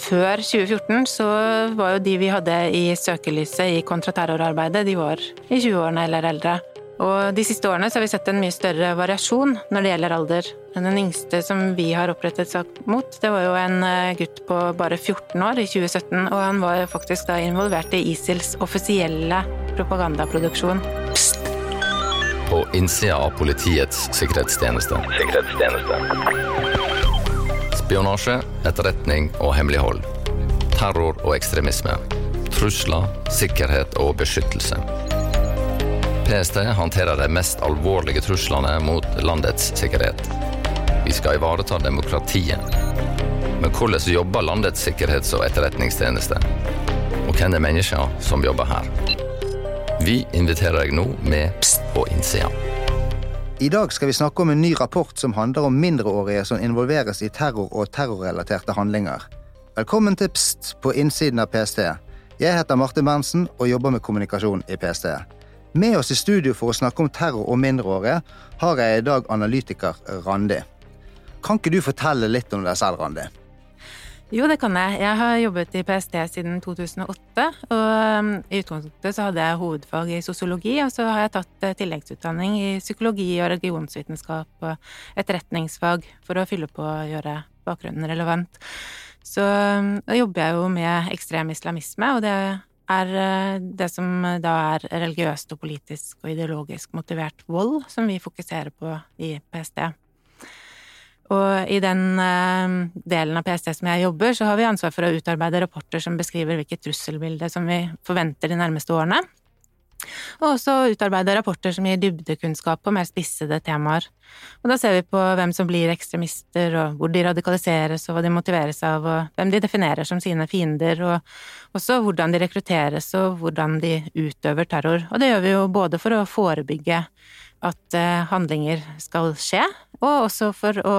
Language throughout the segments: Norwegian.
før 2014 så var jo de vi hadde i søkelyset i kontraterrorarbeidet, de var i 20-årene eller eldre. Og de siste årene så har vi sett en mye større variasjon når det gjelder alder. Den yngste som vi har opprettet sak mot, det var jo en eh, gutt på bare 14 år i 2017, og han var faktisk da involvert i ISILs offisielle propagandaproduksjon. Psst! På innsida av Politiets sikkerhetstjeneste. Sikkerhetstjeneste. Spionasje, etterretning og hemmelighold. Terror og ekstremisme. Trusler, sikkerhet og beskyttelse. PST håndterer de mest alvorlige truslene mot landets sikkerhet. Vi skal ivareta demokratiet. Men hvordan jobber landets sikkerhets- og etterretningstjeneste? Og hvem er menneskene som jobber her? Vi inviterer deg nå med Pst på innsida. I dag skal vi snakke om en ny rapport som handler om mindreårige som involveres i terror og terrorrelaterte handlinger. Velkommen til Pst på innsiden av PST. Jeg heter Martin Berntsen og jobber med kommunikasjon i PST. Med oss i studio for å snakke om terror og mindreårige har jeg i dag analytiker Randi. Kan ikke du fortelle litt om deg selv, Randi? Jo, det kan jeg. Jeg har jobbet i PST siden 2008. Og um, i utgangspunktet så hadde jeg hovedfag i sosiologi, og så har jeg tatt eh, tilleggsutdanning i psykologi og religionsvitenskap og etterretningsfag for å fylle på og gjøre bakgrunnen relevant. Så um, da jobber jeg jo med ekstrem islamisme, og det er eh, det som da er religiøst og politisk og ideologisk motivert vold, som vi fokuserer på i PST. Og i den eh, delen av PST som jeg jobber, så har vi ansvar for å utarbeide rapporter som beskriver hvilket trusselbilde som vi forventer de nærmeste årene. Og også utarbeide rapporter som gir dybdekunnskap på mer spissede temaer. Og da ser vi på hvem som blir ekstremister, og hvor de radikaliseres, og hva de motiveres av, og hvem de definerer som sine fiender, og også hvordan de rekrutteres, og hvordan de utøver terror. Og det gjør vi jo både for å forebygge at eh, handlinger skal skje, og også for å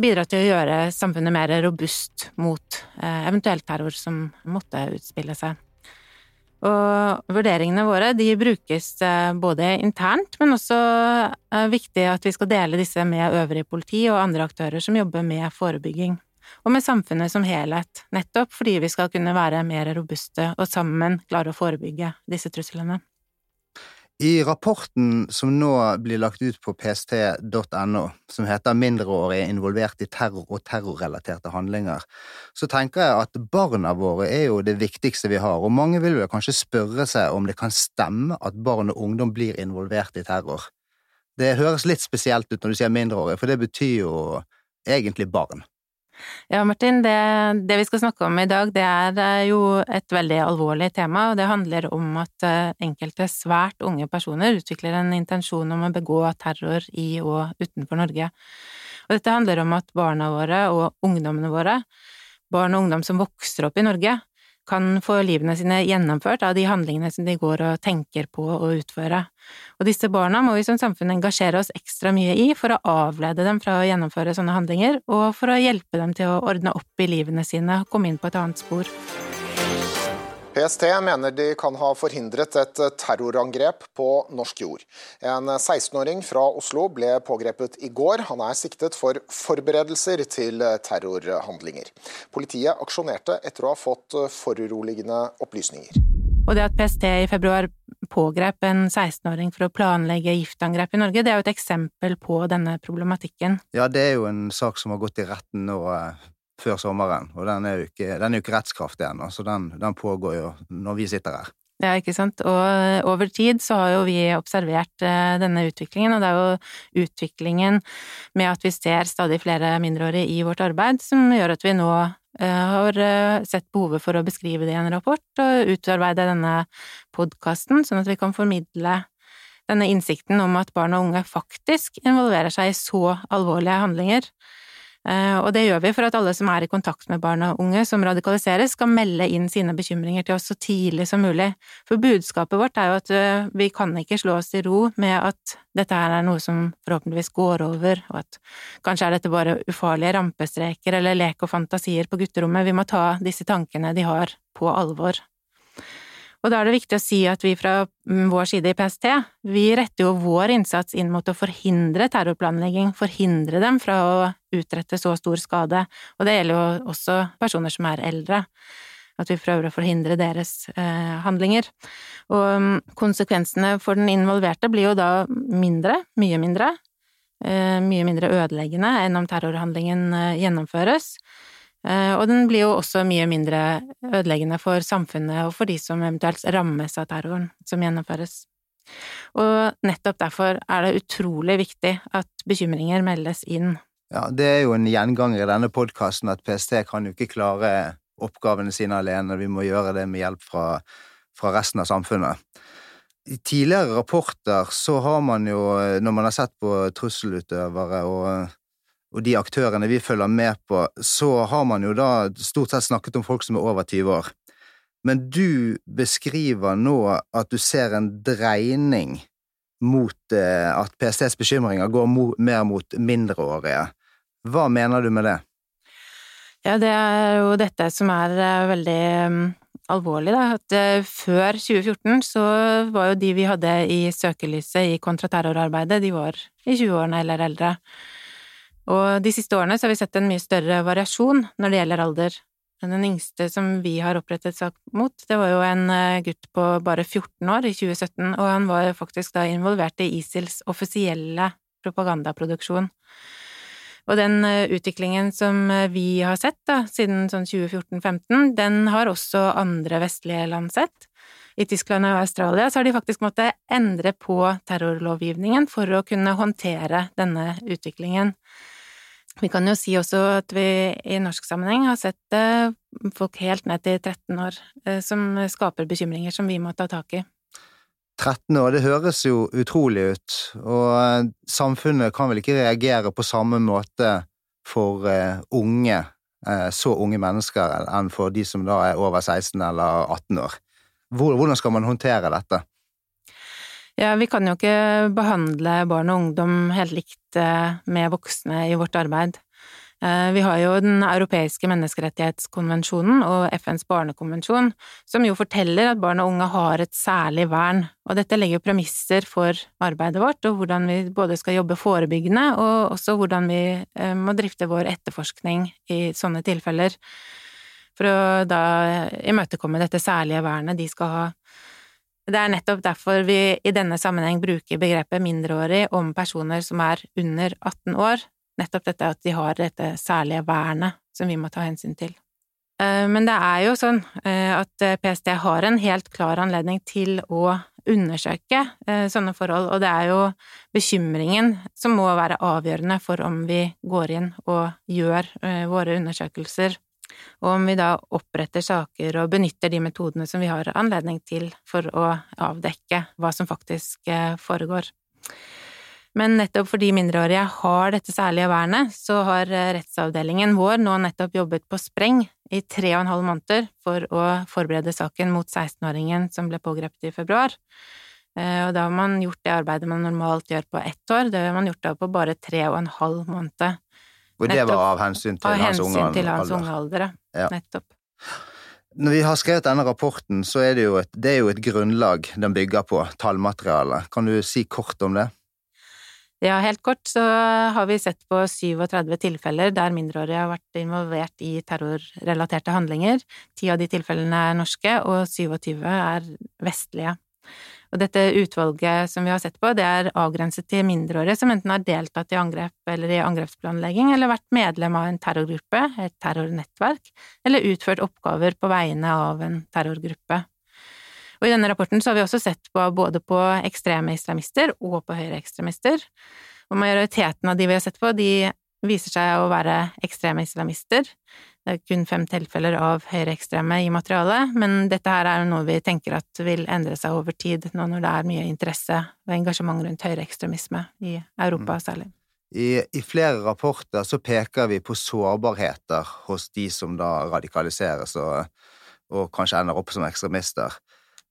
bidra til å gjøre samfunnet mer robust mot eh, eventuell terror som måtte utspille seg. Og vurderingene våre de brukes eh, både internt, men også er viktig at vi skal dele disse med øvrig politi og andre aktører som jobber med forebygging. Og med samfunnet som helhet, nettopp fordi vi skal kunne være mer robuste og sammen klare å forebygge disse truslene. I rapporten som nå blir lagt ut på pst.no, som heter Mindreårige involvert i terror og terrorrelaterte handlinger, så tenker jeg at barna våre er jo det viktigste vi har, og mange vil vel kanskje spørre seg om det kan stemme at barn og ungdom blir involvert i terror. Det høres litt spesielt ut når du sier mindreårige, for det betyr jo egentlig barn. Ja, Martin, det, det, vi skal snakke om i dag, det er eh, jo et veldig alvorlig tema, og det handler om at eh, enkelte svært unge personer utvikler en intensjon om å begå terror i og utenfor Norge. Og dette handler om at barna våre og ungdommene våre, barn og ungdom som vokser opp i Norge, kan få livene sine gjennomført av de handlingene som de går og tenker på å utføre. Og disse barna må vi som samfunn engasjere oss ekstra mye i for å avlede dem fra å gjennomføre sånne handlinger, og for å hjelpe dem til å ordne opp i livene sine og komme inn på et annet spor. PST mener de kan ha forhindret et terrorangrep på norsk jord. En 16-åring fra Oslo ble pågrepet i går. Han er siktet for forberedelser til terrorhandlinger. Politiet aksjonerte etter å ha fått foruroligende opplysninger. Og det at PST i februar pågrep en 16-åring for å planlegge giftangrep i Norge, det er jo et eksempel på denne problematikken. Ja, det er jo en sak som har gått i retten nå eh, før sommeren, og den er jo ikke, den er jo ikke rettskraftig ennå, så den, den, pågår jo når vi sitter her. Ja, ikke sant. Og eh, over tid så har jo vi observert eh, denne utviklingen, og det er jo utviklingen med at vi ser stadig flere mindreårige i vårt arbeid som gjør at vi nå eh, har sett behovet for å beskrive det i en rapport og utarbeide denne podkasten, sånn at vi kan formidle denne innsikten om at barn og unge faktisk involverer seg i så alvorlige handlinger Eh, og det gjør vi for at alle som er i kontakt med barn og unge som radikaliseres, skal melde inn sine bekymringer til oss så tidlig som mulig. For budskapet vårt er jo at eh, vi kan ikke slå oss til ro med at dette her er noe som forhåpentligvis går over, og at kanskje er dette bare ufarlige rampestreker eller lek og fantasier på gutterommet. Vi må ta disse tankene de har, på alvor. Og da er det viktig å si at vi fra mm, vår side i PST, vi retter jo vår innsats inn mot å forhindre terrorplanlegging, forhindre dem fra å utrette så stor skade, og det gjelder jo også personer som er eldre. At vi prøver å forhindre deres eh, handlinger. Og um, konsekvensene for den involverte blir jo da mindre, mye mindre, eh, mye mindre ødeleggende enn om terrorhandlingen eh, gjennomføres. Eh, og den blir jo også mye mindre ødeleggende for samfunnet og for de som eventuelt rammes av terroren som gjennomføres. Og nettopp derfor er det utrolig viktig at bekymringer meldes inn. Ja, det er jo en gjenganger i denne podkasten at PST kan jo ikke klare oppgavene sine alene, vi må gjøre det med hjelp fra, fra resten av samfunnet. I tidligere rapporter så har man jo, når man har sett på trusselutøvere og og de aktørene vi følger med på, så har man jo da stort sett snakket om folk som er over 20 år. Men du beskriver nå at du ser en dreining mot eh, at PSTs bekymringer går mer mot mindreårige. Hva mener du med det? Ja, det er jo dette som er eh, veldig um, alvorlig, da. At uh, før 2014 så var jo de vi hadde i søkelyset i kontraterrorarbeidet, de var i 20-årene eller eldre. Og de siste årene så har vi sett en mye større variasjon når det gjelder alder. Den yngste som vi har opprettet sak mot, det var jo en eh, gutt på bare 14 år i 2017, og han var faktisk da involvert i ISILs offisielle propagandaproduksjon. Og den eh, utviklingen som eh, vi har sett da, siden sånn 2014-2015, den har også andre vestlige land sett. I Tyskland og Australia så har de faktisk måttet endre på terrorlovgivningen for å kunne håndtere denne utviklingen. Vi kan jo si også at vi i norsk sammenheng har sett eh, folk helt ned til 13 år eh, som skaper bekymringer som vi må ta tak i. 13 år, det høres jo utrolig ut, og eh, samfunnet kan vel ikke reagere på samme måte for unge, så unge mennesker, enn for de som da er over 16 eller 18 år. Hvordan skal man håndtere dette? Ja, vi kan jo ikke behandle barn og ungdom helt likt eh, med voksne i vårt arbeid. Eh, vi har jo Den europeiske menneskerettighetskonvensjonen og FNs barnekonvensjon, som jo forteller at barn og unge har et særlig vern, og dette legger jo premisser for arbeidet vårt, og hvordan vi både skal jobbe forebyggende, og også hvordan vi eh, må drifte vår etterforskning i sånne tilfeller, for å da imøtekomme dette særlige vernet de skal ha. Det er nettopp derfor vi i denne sammenheng bruker begrepet mindreårig om personer som er under 18 år, nettopp dette at de har dette særlige vernet som vi må ta hensyn til. Eh, men det er jo sånn eh, at PST har en helt klar anledning til å undersøke eh, sånne forhold, og det er jo bekymringen som må være avgjørende for om vi går inn og gjør våre undersøkelser og om vi da oppretter saker og benytter de metodene som vi har anledning til for å avdekke hva som faktisk eh, foregår. Men nettopp fordi mindreårige har dette særlige vernet, så har eh, rettsavdelingen vår nå nettopp jobbet på spreng i tre og en halv måneder for å forberede saken mot 16-åringen som ble pågrepet i februar. Eh, og da har man gjort det arbeidet man normalt gjør på ett år, det har man gjort da på bare tre og en halv måned. Og det var av hensyn til av hans unge alder? Til hans unge alder, ja. Nettopp. Når vi har skrevet denne rapporten, så er det jo et, det er jo et grunnlag den bygger på, tallmateriale. Kan du si kort om det? Ja, helt kort så har vi sett på 37 tilfeller der mindreårige har vært involvert i terrorrelaterte handlinger. Ti av de tilfellene er norske, og 27 er vestlige. Og dette utvalget som vi har sett på, det er avgrenset til mindreårige som enten har deltatt i angrep eller i angrepsplanlegging, eller vært medlem av en terrorgruppe, et terrornettverk, eller utført oppgaver på vegne av en terrorgruppe. Og i denne rapporten så har vi også sett på både på ekstreme islamister og på høyreekstremister. Og majoriteten av de vi har sett på, de viser seg å være ekstreme islamister. Det er kun fem tilfeller av høyreekstreme i materialet, men dette her er noe vi tenker at vil endre seg over tid, nå når det er mye interesse og engasjement rundt høyreekstremisme i Europa mm. særlig. I, I, flere rapporter så peker vi på sårbarheter hos de som da radikaliseres og, og kanskje ender opp som ekstremister.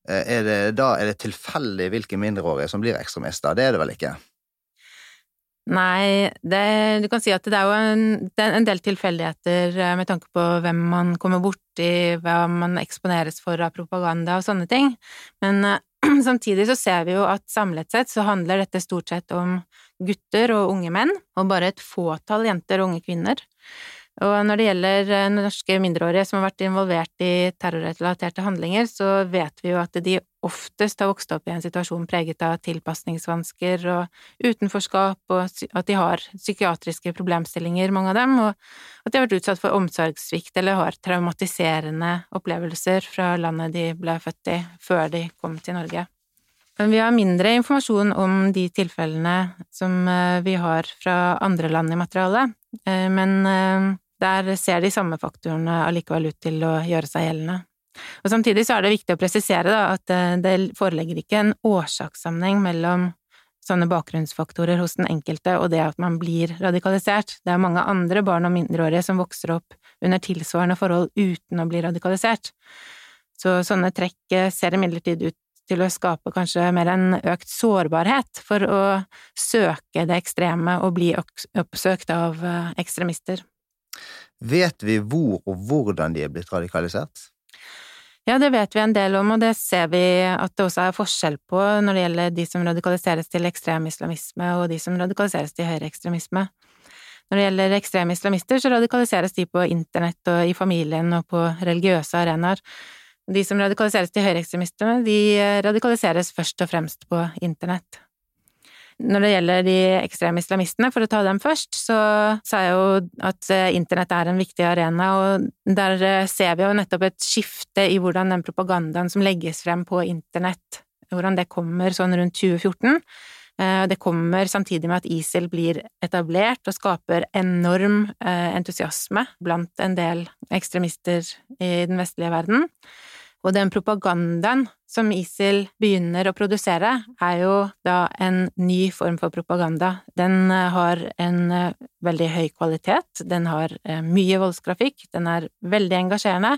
Eh, er det da er det tilfeldig hvilke mindreårige som blir ekstremister? Det er det vel ikke? Nei, det, du kan si at det er jo en, er en del tilfeldigheter eh, med tanke på hvem man kommer borti, hva man eksponeres for av propaganda og sånne ting, men uh, samtidig så ser vi jo at samlet sett så handler dette stort sett om gutter og unge menn, og bare et fåtall jenter og unge kvinner. Og når det gjelder eh, norske mindreårige som har vært involvert i terrorrelaterte handlinger, så vet vi jo at de oftest har vokst opp i en situasjon preget av tilpasningsvansker og utenforskap, og at de har psykiatriske problemstillinger, mange av dem, og at de har vært utsatt for omsorgssvikt eller har traumatiserende opplevelser fra landet de ble født i, før de kom til Norge. Men vi har mindre informasjon om de tilfellene som eh, vi har fra andre land i materialet, eh, men der ser de samme faktorene allikevel ut til å gjøre seg gjeldende. Og Samtidig så er det viktig å presisere da, at eh, det foreligger ikke en årsakssammenheng mellom sånne bakgrunnsfaktorer hos den enkelte og det at man blir radikalisert. Det er mange andre barn og mindreårige som vokser opp under tilsvarende forhold uten å bli radikalisert. Så sånne trekk eh, ser imidlertid ut til å skape kanskje mer en økt sårbarhet for å søke det ekstreme og bli oppsøkt av eh, ekstremister. Vet vi hvor og hvordan de er blitt radikalisert? Ja, det vet vi en del om, og det ser vi at det også er forskjell på når det gjelder de som radikaliseres til ekstrem islamisme og de som radikaliseres til høyreekstremisme. Når det gjelder ekstreme islamister, så radikaliseres de på internett og i familien og på religiøse arenaer. De som radikaliseres til høyreekstremister, de radikaliseres først og fremst på internett. Når det gjelder de ekstreme islamistene, for å ta dem først, så sa jeg jo at eh, internett er en viktig arena, og der eh, ser vi jo nettopp et skifte i hvordan den propagandaen som legges frem på internett, hvordan det kommer sånn rundt 2014. Eh, det kommer samtidig med at ISIL blir etablert og skaper enorm entusiasme blant en del ekstremister i den vestlige verden. Og den propagandaen som ISIL begynner å produsere, er jo da en ny form for propaganda. Den eh, har en eh, veldig høy kvalitet, den har eh, mye voldsgrafikk, den er veldig engasjerende,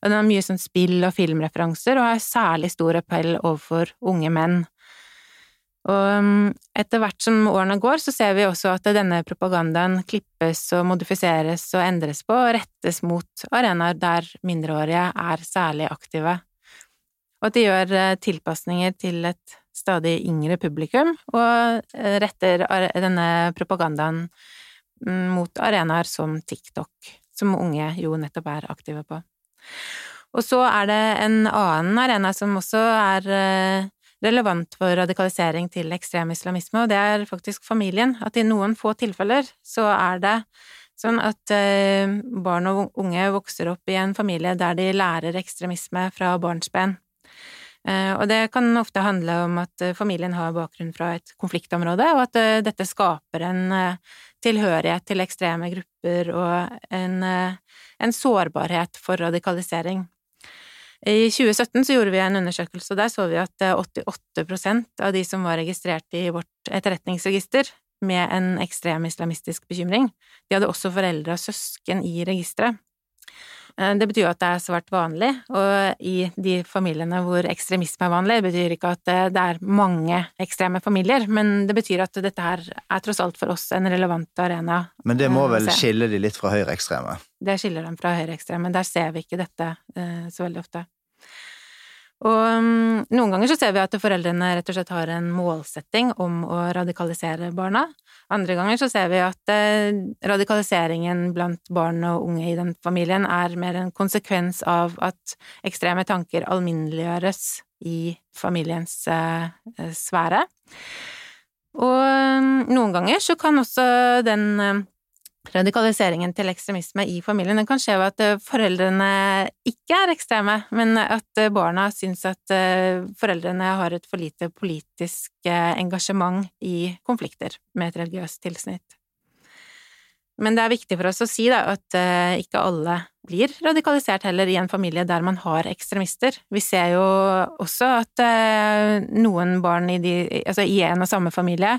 og den har mye sånn spill- og filmreferanser, og har særlig stor appell overfor unge menn. Og um, etter hvert som årene går, så ser vi også at denne propagandaen klippes og modifiseres og endres på og rettes mot arenaer der mindreårige er særlig aktive. Og at de gjør eh, tilpasninger til et stadig yngre publikum, og eh, retter denne propagandaen mm, mot arenaer som TikTok, som unge jo nettopp er aktive på. Og så er det en annen arena som også er eh, relevant for radikalisering til ekstrem islamisme, og det er faktisk familien. At i noen få tilfeller så er det sånn at eh, barn og unge vokser opp i en familie der de lærer ekstremisme fra barnsben. Eh, og det kan ofte handle om at eh, familien har bakgrunn fra et konfliktområde, og at dette skaper en tilhørighet til ekstreme grupper og en, en sårbarhet for radikalisering. I 2017 så gjorde vi en undersøkelse, og der så vi at 88 eh, av de som var registrert i vårt etterretningsregister med en ekstrem islamistisk bekymring, de hadde også foreldre og søsken i registeret. Eh, det betyr jo at det er svært vanlig, og i de familiene hvor ekstremisme er vanlig, det betyr ikke at det er mange ekstreme familier, men det betyr at dette her er tross alt for oss en relevant arena. Men det må eh, vel skille de litt fra høyreekstreme? Det skiller dem fra høyreekstreme. Der ser vi ikke dette eh, så veldig ofte. Og um, noen ganger så ser vi at foreldrene rett og slett har en målsetting om å radikalisere barna. Andre ganger så ser vi at eh, radikaliseringen blant barn og unge i den familien er mer en konsekvens av at ekstreme tanker alminneliggjøres i familiens eh, sfære. Og um, noen ganger så kan også den eh, radikaliseringen til ekstremisme i familien. Den kan skje ved at eh, foreldrene ikke er ekstreme, men at eh, barna syns at eh, foreldrene har et for lite politisk engasjement i konflikter med et religiøst tilsnitt. Men det er viktig for oss å si da, at ikke alle blir radikalisert heller i en familie der man har ekstremister. Vi ser jo også at uh, noen barn i, de, altså i en og samme familie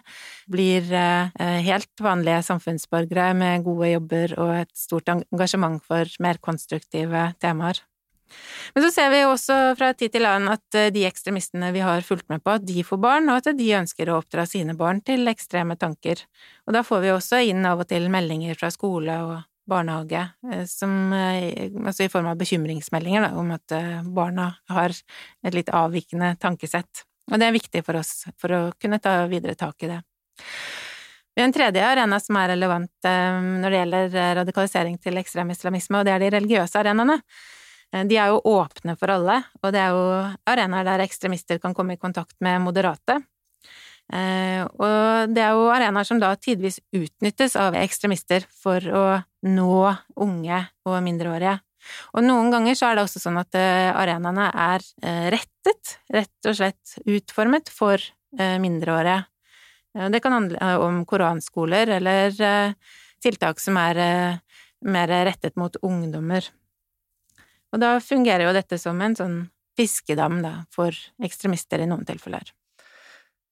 blir uh, helt vanlige samfunnsborgere med gode jobber og et stort engasjement for mer konstruktive temaer. Men så ser vi også fra tid til annen at eh, de ekstremistene vi har fulgt med på, at de får barn, og at de ønsker å oppdra sine barn til ekstreme tanker. Og da får vi også inn av og til meldinger fra skole og barnehage, eh, som, eh, altså i form av bekymringsmeldinger da, om at barna har et litt avvikende tankesett. Og det er viktig for oss for å kunne ta videre tak i det. Vi har en tredje arena som er relevant når det gjelder radikalisering til ekstrem islamisme, og det er de religiøse arenaene. Eh, de er jo åpne for alle, og det er jo arenaer der ekstremister kan komme i kontakt med moderate. Eh, og det er jo arenaer som da tidvis utnyttes av ekstremister for å nå unge og mindreårige. Og noen ganger så er det også sånn at eh, arenaene er rettet, rett og slett utformet for mindreårige. Det kan handle om koranskoler eller tiltak som er mer rettet mot ungdommer. Og da fungerer jo dette som en sånn fiskedam da, for ekstremister i noen tilfeller.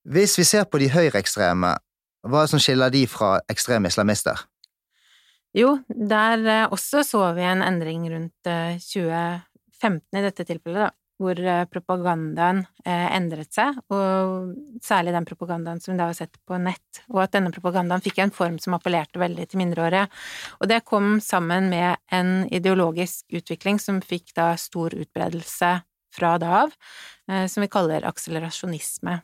Hvis vi ser på de høyreekstreme, hva er det som skiller de fra ekstreme islamister? Jo, der eh, også så vi en endring rundt 2015 eh, i dette tilfellet, da hvor eh, propagandaen endret seg, og særlig den propagandaen som vi da har sett på nett, og at denne propagandaen fikk en form som appellerte veldig til mindreårige. Og det kom sammen med en ideologisk utvikling som fikk da stor utbredelse fra da av, som vi kaller akselerasjonisme.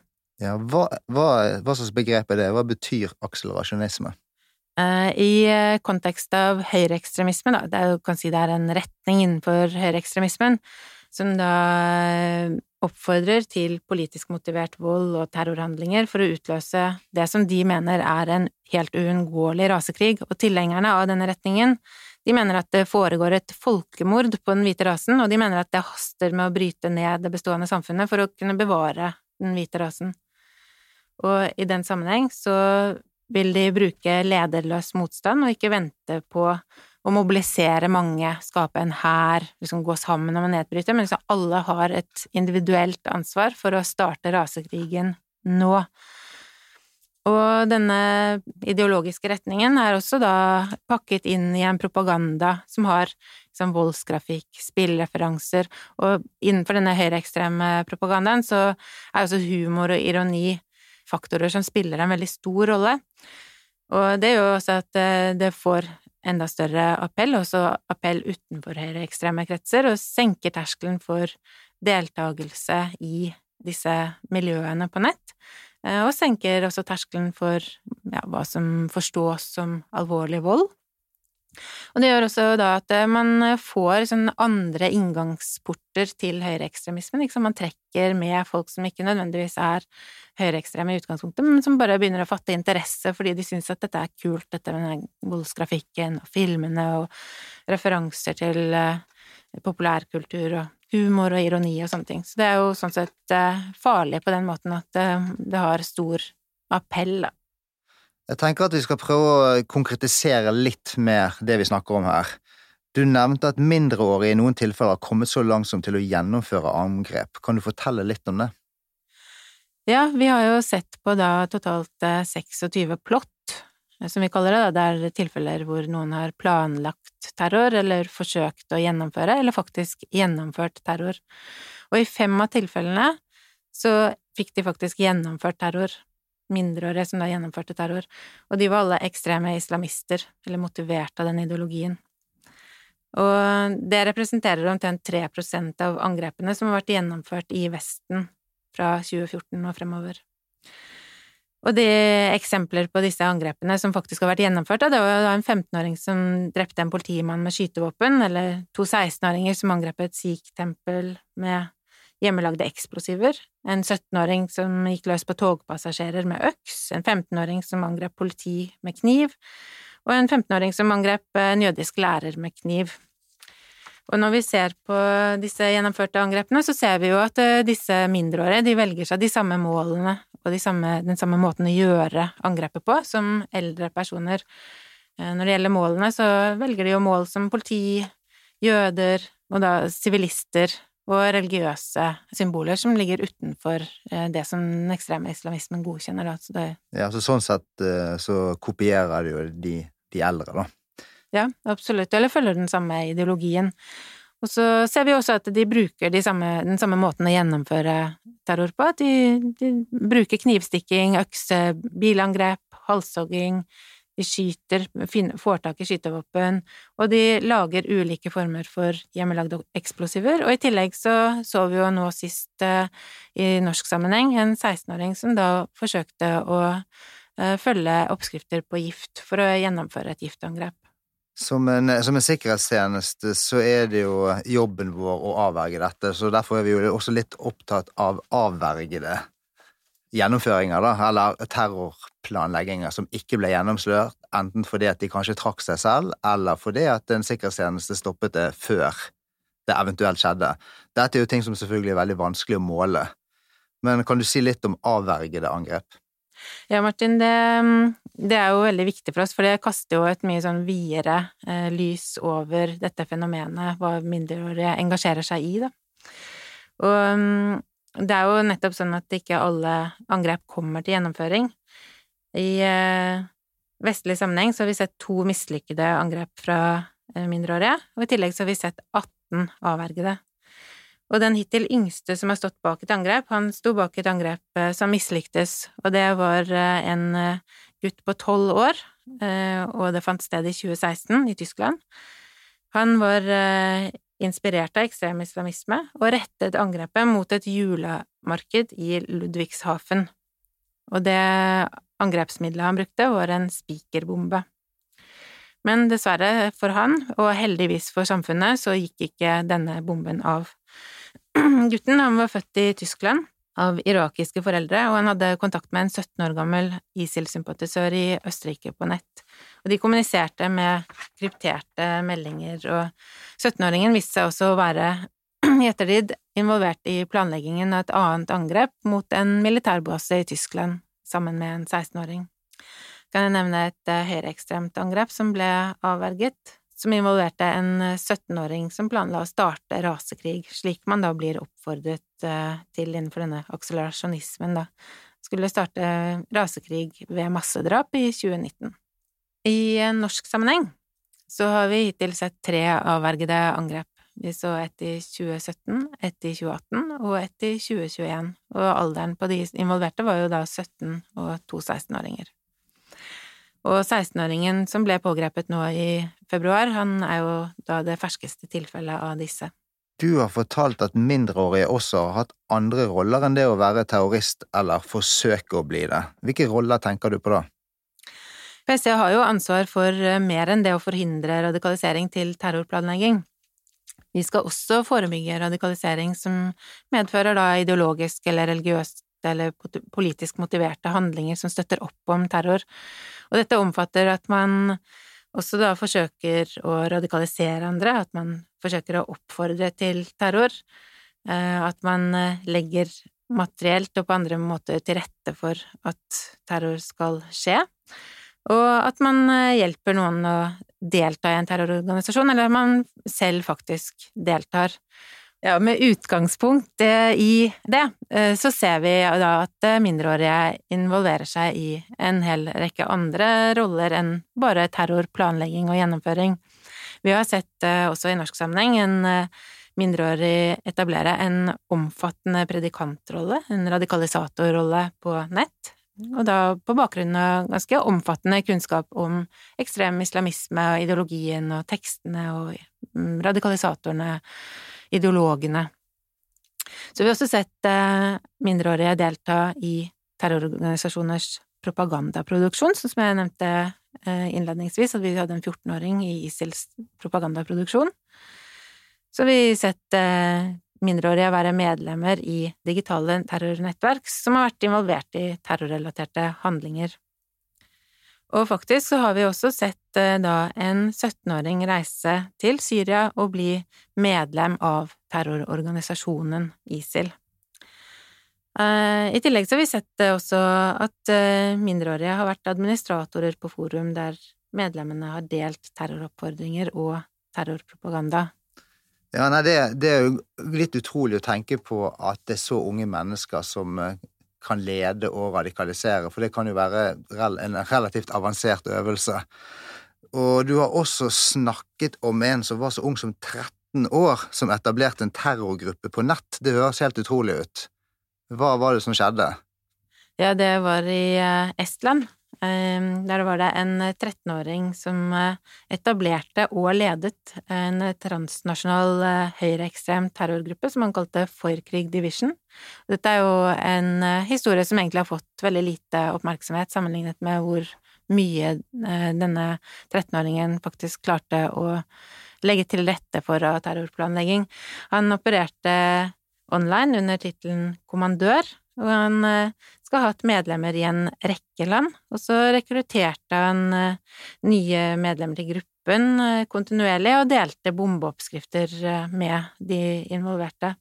Ja, hva, hva, hva slags begrep er det? Hva betyr akselerasjonisme? I kontekst av høyreekstremisme, da, det er, kan si det er en retning innenfor høyreekstremismen, som da eh, oppfordrer til politisk motivert vold og terrorhandlinger for å utløse det som de mener er en helt uunngåelig rasekrig, og tilhengerne av denne retningen de mener at det foregår et folkemord på den hvite rasen, og de mener at det haster med å bryte ned det bestående samfunnet for å kunne bevare den hvite rasen. Og i den sammenheng så vil de bruke lederløs motstand og ikke vente på å mobilisere mange, skape en hær, liksom gå sammen om å nedbryte, men liksom alle har et individuelt ansvar for å starte rasekrigen nå. Og denne ideologiske retningen er også da pakket inn i en propaganda som har liksom voldsgrafikk, spillreferanser, og innenfor denne høyreekstreme propagandaen så er også humor og ironi faktorer som spiller en veldig stor rolle. Og det gjør også at eh, det får enda større appell, også appell utenfor høyreekstreme kretser, og senker terskelen for deltakelse i disse miljøene på nett, eh, og senker også terskelen for ja, hva som forstås som alvorlig vold. Og det gjør også da at eh, man får sånn andre inngangsporter til høyreekstremismen. Man trekker med folk som ikke nødvendigvis er høyreekstreme i utgangspunktet, men som bare begynner å fatte interesse fordi de syns at dette er kult, dette med voldsgrafikken og filmene og referanser til uh, populærkultur og humor og ironi og sånne ting. Så det er jo sånn sett uh, farlig på den måten at det har stor appell, da. Jeg tenker at vi skal prøve å konkretisere litt mer det vi snakker om her. Du nevnte at mindreårige i noen tilfeller har kommet så langt som til å gjennomføre angrep. Kan du fortelle litt om det? Ja, vi har jo sett på da totalt 26 eh, plott, eh, som vi kaller det. Det er tilfeller hvor noen har planlagt terror, eller forsøkt å gjennomføre, eller faktisk gjennomført terror. Og i fem av tilfellene så fikk de faktisk gjennomført terror mindreårige som da gjennomførte terror, og de var alle ekstreme islamister, eller motivert av den ideologien. Og det representerer omtrent 3% av angrepene som har vært gjennomført i Vesten fra 2014 og fremover. Og de eksempler på disse angrepene som faktisk har vært gjennomført, det var en 15-åring som drepte en politimann med skytevåpen, eller to 16-åringer som angrep et sikh-tempel med hjemmelagde eksplosiver, en 17-åring som gikk løs på togpassasjerer med øks, en 15-åring som angrep politi med kniv, og en 15-åring som angrep en jødisk lærer med kniv. Og når vi ser på disse gjennomførte angrepene, så ser vi jo at eh, disse mindreårige de velger seg de samme målene og de samme, den samme måten å gjøre angrepet på som eldre personer. Eh, når det gjelder målene, så velger de jo mål som politi, jøder og da sivilister og religiøse symboler som ligger utenfor eh, det som den ekstreme islamismen godkjenner. Da. Så det... Ja, så sånn sett eh, så kopierer de jo de, de eldre, da. Ja, absolutt. Eller følger den samme ideologien. Og så ser vi også at de bruker de samme, den samme måten å gjennomføre terror på, at de, de bruker knivstikking, økse, bilangrep, halshogging, de skyter, får tak i skytevåpen, og de lager ulike former for hjemmelagde eksplosiver. Og i tillegg så så vi jo nå sist uh, i norsk sammenheng en 16-åring som da forsøkte å uh, følge oppskrifter på gift for å gjennomføre et giftangrep. Som en, som en, sikkerhetstjeneste så er det jo jobben vår å avverge dette, så derfor er vi jo også litt opptatt av avvergede gjennomføringer, da, eller terrorplanlegginger som ikke ble gjennomslørt, enten fordi at de kanskje trakk seg selv, eller fordi at en sikkerhetstjeneste stoppet det før det eventuelt skjedde. Dette er jo ting som selvfølgelig er veldig vanskelig å måle. Men kan du si litt om avvergede angrep? Ja, Martin, det, det, er jo veldig viktig for oss, for det kaster jo et mye sånn videre eh, lys over dette fenomenet, hva mindreårige engasjerer seg i, da. Og det er jo nettopp sånn at ikke alle angrep kommer til gjennomføring. I eh, vestlig sammenheng så har vi sett to mislykkede angrep fra eh, mindreårige, og i tillegg så har vi sett 18 avvergede. Og den hittil yngste som har stått bak et angrep, han sto bak et angrep eh, som mislyktes, og det var en gutt på tolv år, og det fant sted i 2016 i Tyskland. Han var inspirert av ekstrem islamisme, og rettet angrepet mot et julemarked i Ludwigshafen. Og det angrepsmiddelet han brukte, var en spikerbombe. Men dessverre for han, og heldigvis for samfunnet, så gikk ikke denne bomben av. Gutten han var født i Tyskland av irakiske foreldre, og han hadde kontakt med en 17 år gammel ISIL-sympatisør i Østerrike på nett. Og de kommuniserte med krypterte meldinger, og 17-åringen viste seg også å være i ettertid involvert i planleggingen av et annet angrep mot en militærbase i Tyskland, sammen med en 16-åring. Kan jeg nevne et eh, høyreekstremt angrep som ble avverget, som involverte en 17-åring som planla å starte rasekrig, slik man da blir oppfordret eh, til innenfor denne akselerasjonismen, da. Skulle starte rasekrig ved massedrap i 2019. I norsk sammenheng så har vi hittil sett tre avvergede angrep. Vi så ett i 2017, ett i 2018 og ett i 2021, og alderen på de involverte var jo da 17 og to 16-åringer. Og 16-åringen som ble pågrepet nå i februar, han er jo da det ferskeste tilfellet av disse. Du har fortalt at mindreårige også har hatt andre roller enn det å være terrorist eller forsøke å bli det. Hvilke roller tenker du på da? PST har jo ansvar for eh, mer enn det å forhindre radikalisering til terrorplanlegging. Vi skal også forebygge radikalisering som medfører da ideologisk eller religiøst eller politisk motiverte handlinger som støtter opp om terror. Og dette omfatter at man også da forsøker å radikalisere andre, at man forsøker å oppfordre til terror, eh, at man eh, legger materielt og på andre måter til rette for at terror skal skje, og at man eh, hjelper noen å delta i en terrororganisasjon, eller at man selv faktisk deltar. Ja, med utgangspunkt i det, eh, så ser vi da at eh, mindreårige involverer seg i en hel rekke andre roller enn bare terror, planlegging og gjennomføring. Vi har sett eh, også i norsk sammenheng en mindreårig etablere en omfattende predikantrolle, en radikalisatorrolle på nett, og da på bakgrunn av ganske omfattende kunnskap om ekstrem islamisme og ideologien og tekstene og mm, radikalisatorene ideologene. Så vi har også sett eh, mindreårige delta i terrororganisasjoners propagandaproduksjon, som jeg nevnte eh, innledningsvis, at vi hadde en 14-åring i ISILs propagandaproduksjon. Så vi har sett eh, mindreårige være medlemmer i digitale terrornettverk som har vært involvert i terrorrelaterte handlinger. Og faktisk så har vi også sett eh, da en 17-åring reise til Syria og bli medlem av terrororganisasjonen ISIL. Eh, I tillegg så har vi sett eh, også at mindreårige har vært administratorer på forum der medlemmene har delt terroroppfordringer og terrorpropaganda. Ja, nei, det, det, er jo litt utrolig å tenke på at det er så unge mennesker som kan lede og radikalisere, for det kan jo være en relativt avansert øvelse. Og du har også snakket om en som var så ung som 13 år som etablerte en terrorgruppe på nett. Det høres helt utrolig ut. Hva var det som skjedde? Ja, det var i eh, Estland. Ehm, der var det en 13-åring som eh, etablerte og ledet en transnasjonal eh, høyreekstrem terrorgruppe som han kalte Forkrig Division. Dette er jo en historie som egentlig har fått veldig lite oppmerksomhet sammenlignet med hvor mye denne 13-åringen faktisk klarte å legge til rette for av terrorplanlegging. Han opererte online under tittelen Kommandør, og han eh, skal ha hatt medlemmer i en rekke land, og så rekrutterte han eh, nye medlemmer til gruppen eh, kontinuerlig og delte bombeoppskrifter med de involverte.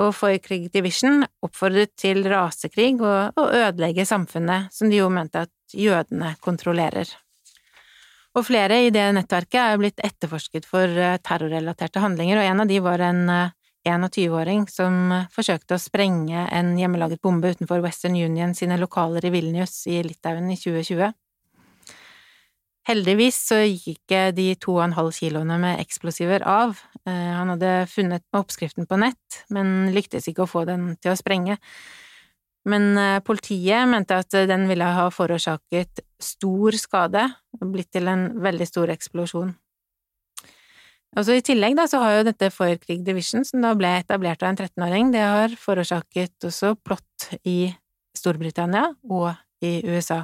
Og Foykrig Division oppfordret til rasekrig og å ødelegge samfunnet, som de jo mente at jødene kontrollerer. Og flere i det nettverket er blitt etterforsket for terrorrelaterte handlinger, og en av de var en 21-åring som forsøkte å sprenge en hjemmelaget bombe utenfor Western Union sine lokaler i Vilnius i Litauen i 2020. Heldigvis så gikk ikke de to og en halv kiloene med eksplosiver av. Eh, han hadde funnet oppskriften på nett, men lyktes ikke å få den til å sprenge. Men eh, politiet mente at den ville ha forårsaket stor skade blitt til en veldig stor eksplosjon. Altså I tillegg da, så har jo dette Foierkrig Division, som da ble etablert av en 13-åring, det har forårsaket også plott i Storbritannia og i USA.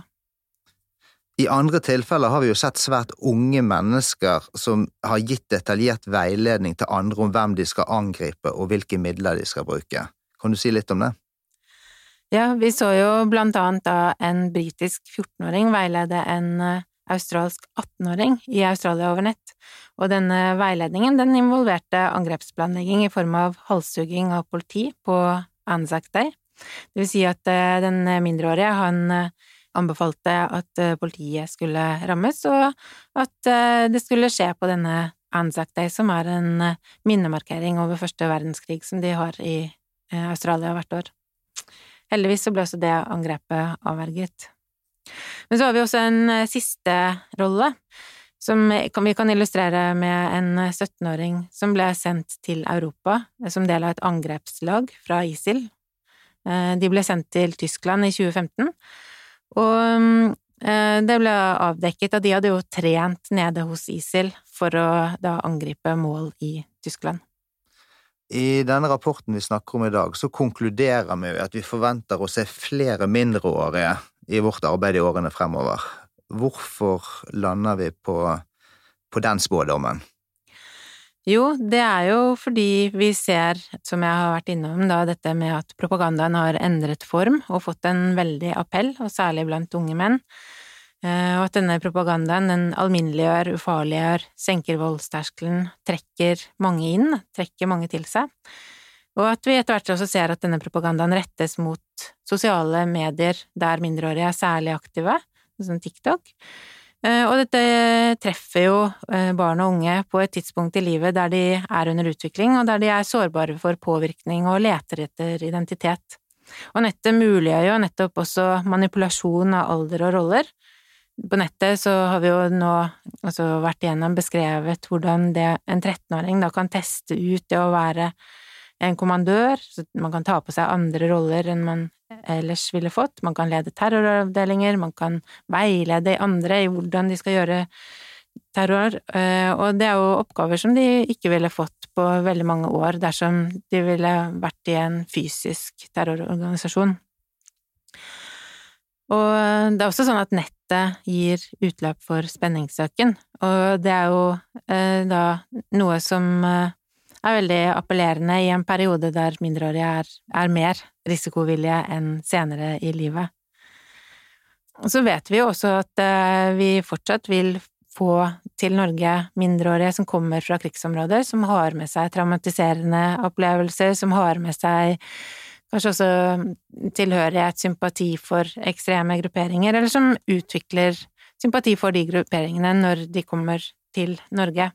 I andre tilfeller har vi jo sett svært unge mennesker som har gitt detaljert veiledning til andre om hvem de skal angripe og hvilke midler de skal bruke. Kan du si litt om det? Ja, vi så jo blant annet da en britisk 14-åring veilede en eh, australsk 18-åring i Australia over nett, og denne veiledningen den involverte angrepsplanlegging i form av halshugging av politi på Anzac Day. Det vil si at eh, den mindreårige, han eh, anbefalte at eh, politiet skulle rammes, og at det skulle skje på denne Anzac Day, som er en minnemarkering over første verdenskrig som de har i Australia hvert år. Heldigvis så ble også det angrepet avverget. Men så har vi også en eh, siste rolle, som vi kan illustrere med en 17-åring som ble sendt til Europa eh, som del av et angrepslag fra ISIL. Eh, de ble sendt til Tyskland i 2015, og det ble avdekket at de hadde jo trent nede hos ISIL for å da angripe mål i Tyskland. I denne rapporten vi snakker om i dag, så konkluderer vi at vi forventer å se flere mindreårige i vårt arbeid i årene fremover. Hvorfor lander vi på, på den spådommen? Jo, det er jo fordi vi ser, som jeg har vært innom, da dette med at propagandaen har endret form og fått en veldig appell, og særlig blant unge menn. Eh, og at denne propagandaen den alminneliggjør, ufarliggjør, senker voldsterskelen, trekker mange inn, trekker mange til seg. Og at vi etter hvert også ser at denne propagandaen rettes mot sosiale medier der mindreårige er særlig aktive, som TikTok. Eh, og dette treffer jo eh, barn og unge på et tidspunkt i livet der de er under utvikling, og der de er sårbare for påvirkning og leter etter identitet. Og nettet muliggjør jo nettopp også manipulasjon av alder og roller. På nettet så har vi jo nå altså vært igjennom beskrevet hvordan det, en 13-åring da kan teste ut det å være en kommandør, så man kan ta på seg andre roller enn man ellers ville fått. Man kan lede terroravdelinger, man kan veilede andre i hvordan de skal gjøre terror, eh, og det er jo oppgaver som de ikke ville fått på veldig mange år dersom de ville vært i en fysisk terrororganisasjon. Og det er også sånn at nettet gir utløp for spenningssøken, og det er jo eh, da noe som eh, er veldig appellerende i en periode der mindreårige er, er mer risikovillige enn senere i livet. Og så vet vi jo også at eh, vi fortsatt vil få til Norge mindreårige som kommer fra krigsområder, som har med seg traumatiserende opplevelser, som har med seg kanskje også tilhørighet, sympati for ekstreme grupperinger, eller som utvikler sympati for de grupperingene når de kommer til Norge.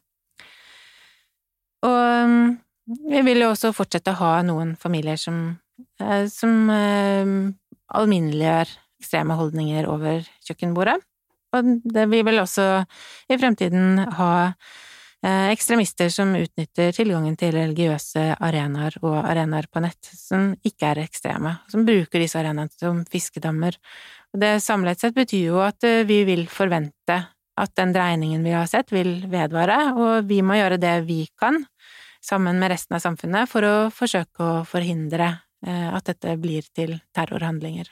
Og vi vil jo også fortsette å ha noen familier som, eh, som eh, alminneliggjør ekstreme holdninger over kjøkkenbordet. Og det, vi vil også i fremtiden ha Eh, ekstremister som utnytter tilgangen til religiøse arenaer og arenaer på nett som ikke er ekstreme, som bruker disse arenaene som fiskedammer. Og det samlet sett betyr jo at eh, vi vil forvente at den dreiningen vi har sett, vil vedvare, og vi må gjøre det vi kan, sammen med resten av samfunnet, for å forsøke å forhindre eh, at dette blir til terrorhandlinger.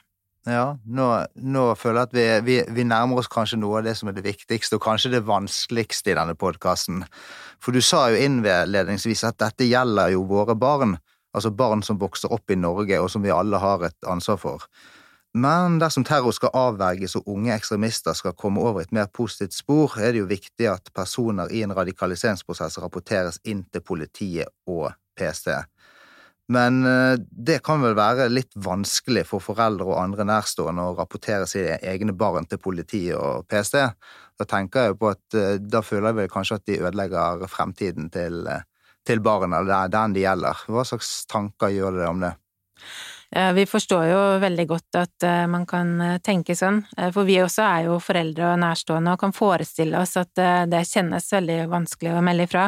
Ja, nå, nå, føler jeg at vi, vi, vi, nærmer oss kanskje noe av det som er det viktigste, og kanskje det vanskeligste i denne podkasten. For du sa jo innledningsvis at dette gjelder jo våre barn, altså barn som vokser opp i Norge, og som vi alle har et ansvar for. Men dersom terror skal avverges og unge ekstremister skal komme over et mer positivt spor, er det jo viktig at personer i en radikaliseringsprosess rapporteres inn til politiet og PST. Men eh, det kan vel være litt vanskelig for foreldre og andre nærstående å rapportere sine egne barn til politiet og PST. Da tenker jeg på at eh, da føler jeg vel kanskje at de ødelegger fremtiden til, eh, til barna, den de gjelder. Hva slags tanker gjør det om det? Vi forstår jo veldig godt at eh, man kan eh, tenke sånn, eh, for vi også er jo foreldre og nærstående og kan forestille oss at det kjennes veldig vanskelig å melde ifra,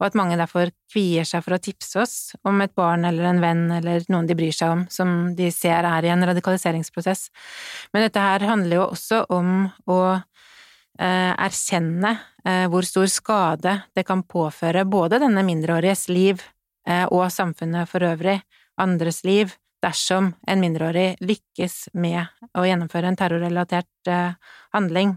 og at mange derfor kvier seg for å tipse oss om et barn eller en venn eller noen de bryr seg om, som de ser er i en radikaliseringsprosess. Men dette her handler jo også om å erkjenne hvor stor skade det kan påføre både denne mindreåriges liv og samfunnet for øvrig, andres liv, dersom en mindreårig lykkes med å gjennomføre en terrorrelatert eh, handling.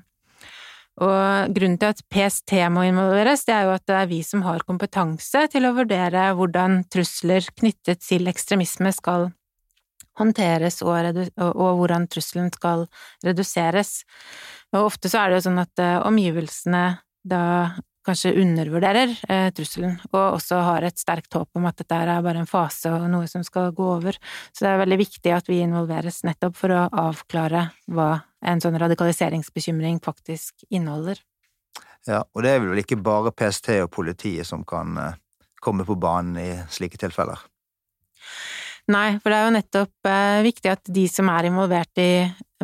Og grunnen til at PST må involveres, det er jo at det er vi som har kompetanse til å vurdere hvordan trusler knyttet til ekstremisme skal håndteres, og, og hvordan trusselen skal reduseres. Og ofte så er det jo sånn at uh, omgivelsene da kanskje undervurderer eh, trusselen, og også har et sterkt håp om at dette er bare en fase og noe som skal gå over. Så det er veldig viktig at vi involveres nettopp for å avklare hva en sånn radikaliseringsbekymring faktisk inneholder. Ja, og det er vel ikke bare PST og politiet som kan eh, komme på banen i slike tilfeller? Nei, for det er jo nettopp eh, viktig at de som er involvert i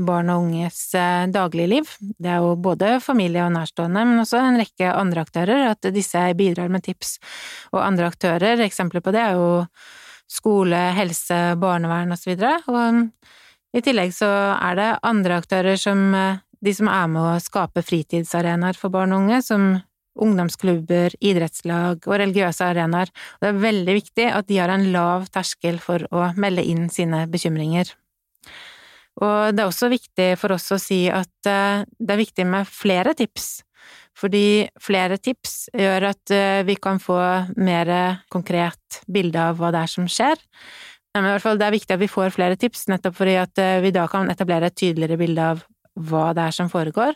barn og unges eh, dagligliv, det er jo både familie og nærstående, men også en rekke andre aktører, at disse bidrar med tips. Og andre aktører, eksempler på det er jo skole, helse, barnevern og så videre. Og i tillegg så er det andre aktører som eh, de som er med å skape fritidsarenaer for barn og unge, som ungdomsklubber, idrettslag og religiøse arenaer. Det er veldig viktig at de har en lav terskel for å melde inn sine bekymringer. Og det er også viktig for oss å si at eh, det er viktig med flere tips, fordi flere tips gjør at eh, vi kan få mer konkret bilde av hva det er som skjer. Men i hvert fall det er viktig at vi får flere tips, nettopp fordi at eh, vi da kan etablere et tydeligere bilde av hva det er som foregår,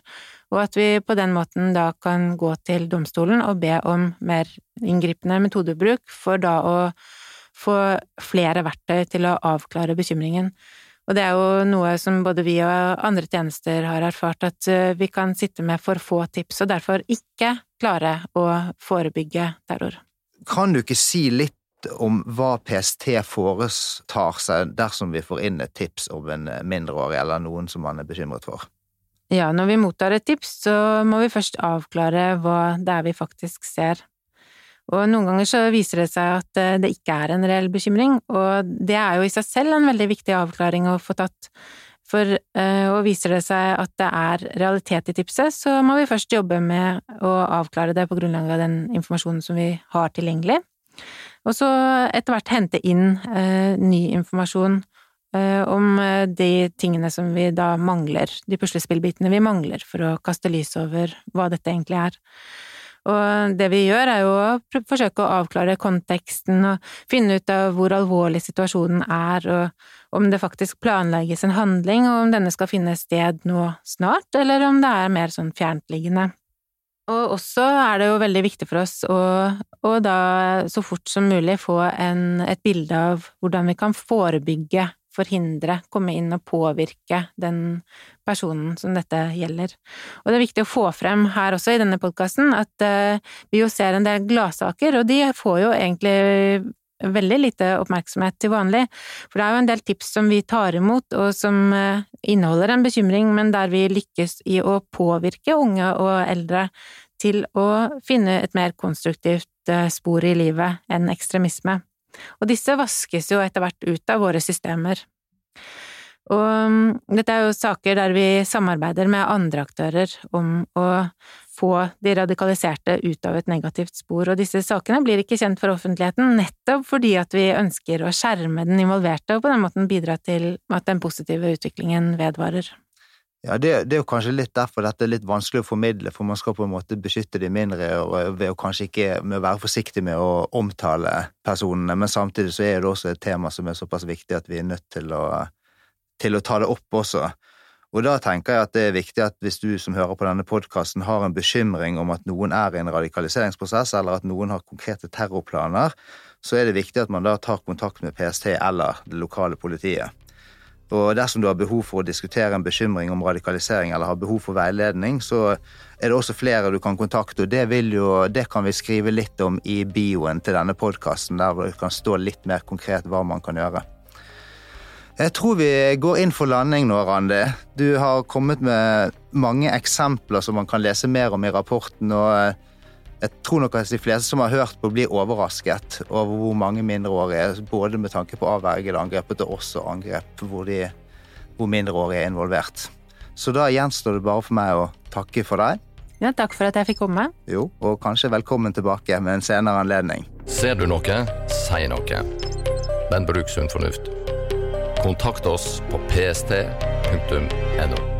og at vi på den måten da kan gå til domstolen og be om mer inngripende metodebruk for da å få flere verktøy til å avklare bekymringen. Og det er jo noe som både vi og andre tjenester har erfart, at eh, vi kan sitte med for få tips, og derfor ikke klare å forebygge terror. Kan du ikke si litt om hva PST foretar seg dersom vi får inn et tips om en mindreårig eller noen som man er bekymret for? Ja, når vi mottar et tips, så må vi først avklare hva det er vi faktisk ser. Og noen ganger så viser det seg at eh, det ikke er en reell bekymring, og det er jo i seg selv en veldig viktig avklaring å få tatt. For å og viser det seg at det er realitet i tipset, så må vi først jobbe med å avklare det på grunnlag av den informasjonen som vi har tilgjengelig. Og så etter hvert hente inn øh, ny informasjon om de tingene som vi da mangler, de puslespillbitene vi mangler for å kaste lys over hva dette egentlig er. Og det vi gjør, er jo å forsøke å avklare konteksten og finne ut av hvor alvorlig situasjonen er, og om det faktisk planlegges en handling, og om denne skal finne sted nå snart, eller om det er mer sånn fjerntliggende. Og også er det jo veldig viktig for oss å, å da så fort som mulig få en, et bilde av hvordan vi kan forebygge forhindre, komme inn og påvirke den personen som dette gjelder. Og det er viktig å få frem her også i denne podkasten at uh, vi jo ser en del gladsaker, og de får jo egentlig veldig lite oppmerksomhet til vanlig, for det er jo en del tips som vi tar imot, og som uh, inneholder en bekymring, men der vi lykkes i å påvirke unge og eldre til å finne et mer konstruktivt eh, spor i livet enn ekstremisme. Og disse vaskes jo etter hvert ut av våre systemer. Og mm, dette er jo saker der vi samarbeider med andre aktører om å få de radikaliserte ut av et negativt spor, og disse sakene blir ikke kjent for offentligheten nettopp fordi at vi ønsker å skjerme den involverte og på den måten bidra til at den positive utviklingen vedvarer. Ja, det, det, er jo kanskje litt derfor dette er litt vanskelig å formidle, for man skal på en måte beskytte de mindre og ved å kanskje ikke med å være forsiktig med å omtale personene, men samtidig så er det også et tema som er såpass viktig at vi er nødt til å, til å ta det opp også. Og da tenker jeg at det er viktig at hvis du som hører på denne podkasten har en bekymring om at noen er i en radikaliseringsprosess, eller at noen har konkrete terrorplaner, så er det viktig at man da tar kontakt med PST eller det lokale politiet. Og dersom du har behov for å diskutere en bekymring om radikalisering eller har behov for veiledning, så er det også flere du kan kontakte, og det, jo, det kan vi skrive litt om i bioen til denne podkasten, der det kan stå litt mer konkret hva man kan gjøre. Jeg tror vi går inn for landing nå, Randi. Du har kommet med mange eksempler som man kan lese mer om i rapporten. og jeg tror nok at de fleste som har hørt på, blir overrasket over hvor mange mindreårige, både med tanke på avvergede angrepet og også angrep hvor, de, hvor mindreårige er involvert. Så da gjenstår det bare for meg å takke for deg. Ja, takk for at jeg fikk komme. Jo, og kanskje velkommen tilbake med en senere anledning. Ser du noe, si noe. Men bruk sunn fornuft. Kontakt oss på pst.no.